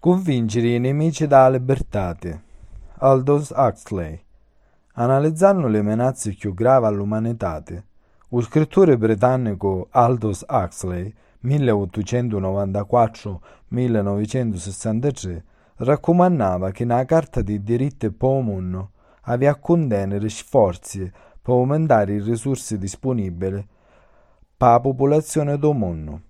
Sconfiggere i nemici dalla libertà. Aldous Huxley. Analizzando le minacce più gravi all'umanità, lo scrittore britannico Aldous Huxley, 1894-1963, raccomandava che nella Carta dei diritti dell'uomo aveva a contenere sforzi per aumentare le risorse disponibili per la popolazione del mondo.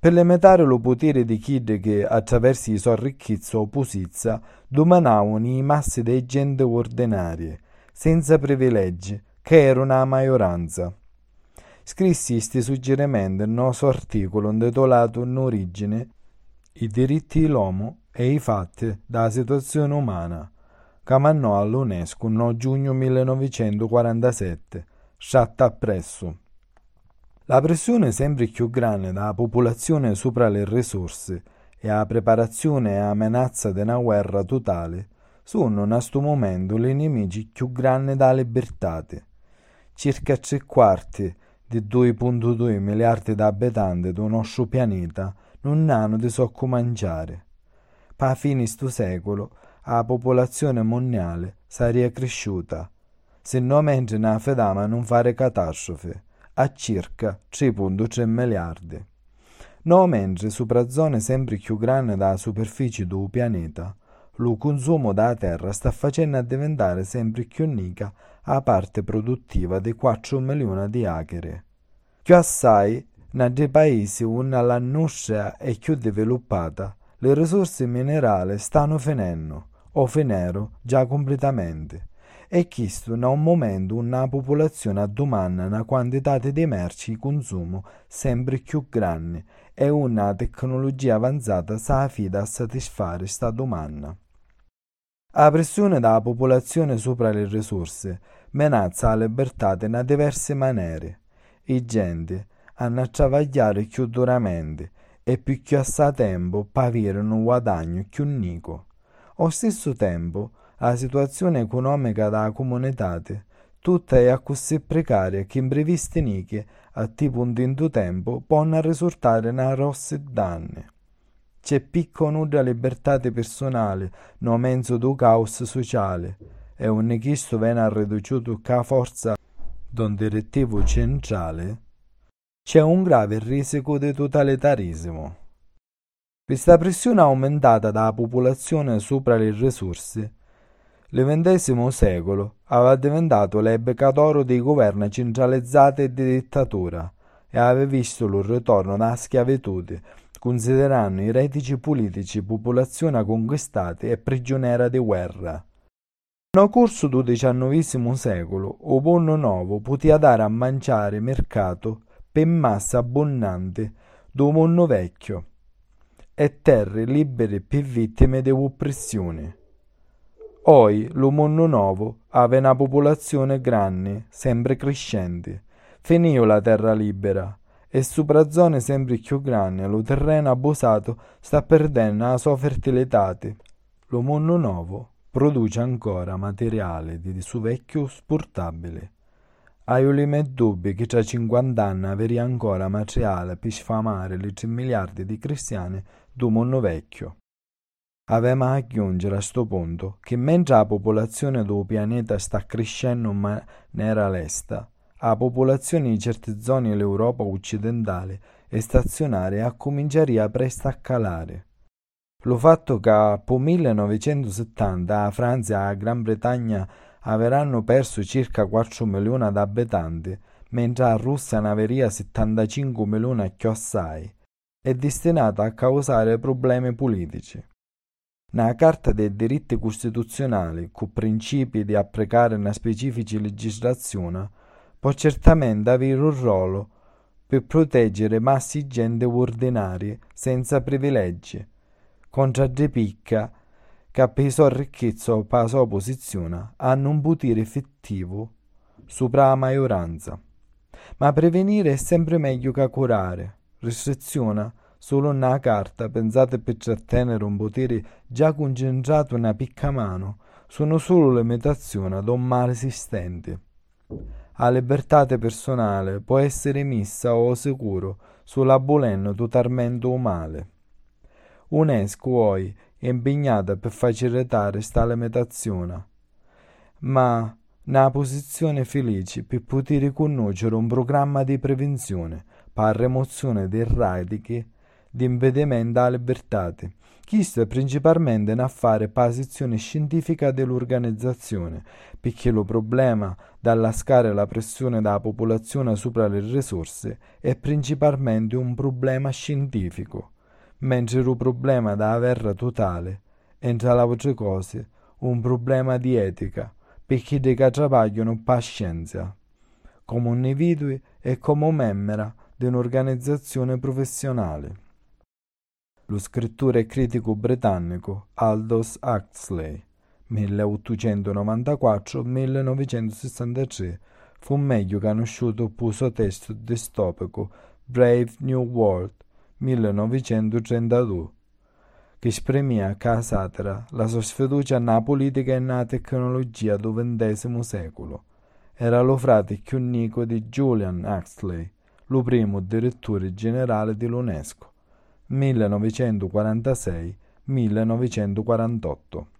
Per limitare lo potere di chi che attraverso i suoi ricchezza o posizza dominavano i massi di gente ordinarie, senza privilegi, che erano la maggioranza. Scrissi questi suggerimenti nel nostro articolo intitolato in origine I diritti dell'uomo e i fatti della situazione umana, che mandò all'UNESCO il giugno 1947, sciatta appresso. La pressione sempre più grande della popolazione sopra le risorse e la preparazione la minaccia di una guerra totale sono in questo momento le nemici più grandi della libertà. Circa tre quarti di 2,2 miliardi di abitanti del nostro pianeta non hanno di socco mangiare. Per fine questo secolo la popolazione mondiale sarebbe cresciuta, se non mentre una fedama non fare catastrofe a circa 3,3 miliardi. No mentre sopra zone sempre più grandi della superficie del pianeta, lo consumo della terra sta facendo diventare sempre più unica la parte produttiva di 4 milioni di acre. Più assai, nei paesi dove la nostra è più sviluppata, le risorse minerali stanno finendo, o finendo già completamente e questo in un momento una popolazione domanda una quantità di merci di consumo sempre più grande e una tecnologia avanzata si affida a soddisfare questa domanda. La pressione della popolazione sopra le risorse minaccia la libertà in diverse maniere. I gente hanno a lavorare più duramente e più che a tempo per un guadagno più unico. Allo stesso tempo, la situazione economica della comunità tutta è così precaria che imprevisti niche a tipo un tinto tempo possono risultare una rosse danni. C'è picco nuda libertà personale no mezzo do caos sociale e un questo viene ridotto a forza d'un direttivo centrale c'è un grave risiko di totalitarismo. Questa pressione aumentata dalla popolazione sopra le risorse il XX secolo aveva diventato l'epoca d'oro dei governi centralizzati e di dittatura e aveva visto il ritorno dalla schiavitù, considerando i retici politici popolazione conquistata e prigioniera di guerra. Nel corso del XIX secolo, il buono nuovo poteva dare a mangiare mercato per massa abbondante do mondo vecchio e terre libere per vittime di oppressione. Oggi lo mondo nuovo ave una popolazione grande, sempre crescente. Finì la terra libera e sopra zone sempre più grandi lo terreno abusato sta perdendo la sua fertilità. Lo mondo nuovo produce ancora materiale di suo vecchio sportabile. Hai limite dubbi che tra 50 anni averi ancora materiale per sfamare le 3 miliardi di cristiani do mondo vecchio. Avevamo a aggiungere a questo punto che mentre la popolazione del pianeta sta crescendo in maniera lesta, la popolazione di certe zone dell'Europa occidentale è stazionaria e cominceria presto a calare. Lo fatto che dopo 1970 la Francia e la Gran Bretagna avranno perso circa 4 milioni di abitanti, mentre la Russia ne averia 75 milioni a assai, è destinata a causare problemi politici. Nella Carta dei diritti costituzionali, con principi di applicare una specifica legislazione, può certamente avere un ruolo per proteggere massi gente ordinarie senza privilegi, contro le picca che per sua ricchezza o per sua posizione hanno un potere effettivo sopra la maggioranza. Ma prevenire è sempre meglio che curare. Restriziona solo una carta pensate per trattenere un potere già concentrato in una picca mano sono solo limitazioni ad un male esistente. La libertà personale può essere messa o sicuro sull'abolendo totalmente o male. UNESCO oggi è impegnata per facilitare questa limitazione, ma una posizione felice per poter conoscere un programma di prevenzione per la rimozione dei radici di impedimento alla libertà. Questo è principalmente un affare posizione scientifica dell'organizzazione, perché il problema dall'ascare la pressione della popolazione sopra le risorse è principalmente un problema scientifico, mentre il problema della guerra totale è, tra le altre cose, un problema di etica, perché dei che lavorano per scienza, come individui e come membri di un'organizzazione professionale lo scrittore e critico britannico Aldous Huxley, 1894-1963, fu meglio conosciuto per il suo testo distopico Brave New World, 1932, che esprimeva a satira la sua sfiducia nella politica e nella tecnologia del XX secolo. Era lo frate più unico di Julian Huxley, lo primo direttore generale dell'UNESCO. 1946-1948